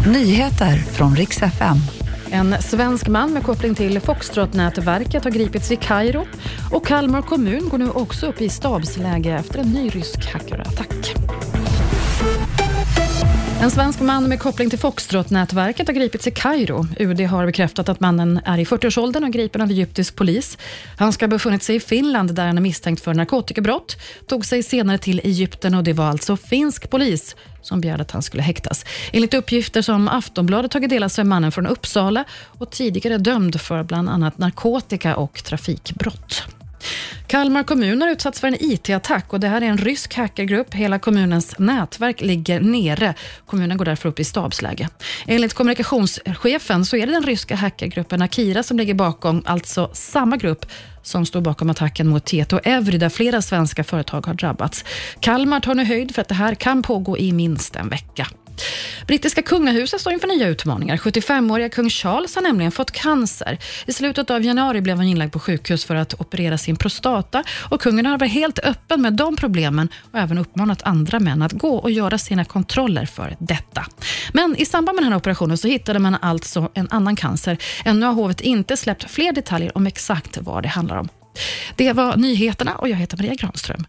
Nyheter från riks FM. En svensk man med koppling till Foxtrot-nätverket har gripits i Kairo och Kalmar kommun går nu också upp i stabsläge efter en ny rysk hackerattack. En svensk man med koppling till Foxtrot-nätverket har gripits i Kairo. UD har bekräftat att mannen är i 40-årsåldern och gripen av egyptisk polis. Han ska ha befunnit sig i Finland där han är misstänkt för narkotikabrott, tog sig senare till Egypten och det var alltså finsk polis som begärde att han skulle häktas. Enligt uppgifter som Aftonbladet tagit del av så är mannen från Uppsala och tidigare dömd för bland annat narkotika och trafikbrott. Kalmar kommun har utsatts för en IT-attack och det här är en rysk hackergrupp. Hela kommunens nätverk ligger nere. Kommunen går därför upp i stabsläge. Enligt kommunikationschefen så är det den ryska hackergruppen Akira som ligger bakom, alltså samma grupp som står bakom attacken mot Tieto Evry, där flera svenska företag har drabbats. Kalmar tar nu höjd för att det här kan pågå i minst en vecka. Brittiska kungahuset står inför nya utmaningar. 75-åriga kung Charles har nämligen fått cancer. I slutet av januari blev han inlagd på sjukhus för att operera sin prostata och kungen har varit helt öppen med de problemen och även uppmanat andra män att gå och göra sina kontroller för detta. Men i samband med den här operationen så hittade man alltså en annan cancer. Ännu har hovet inte släppt fler detaljer om exakt vad det handlar om. Det var nyheterna och jag heter Maria Granström.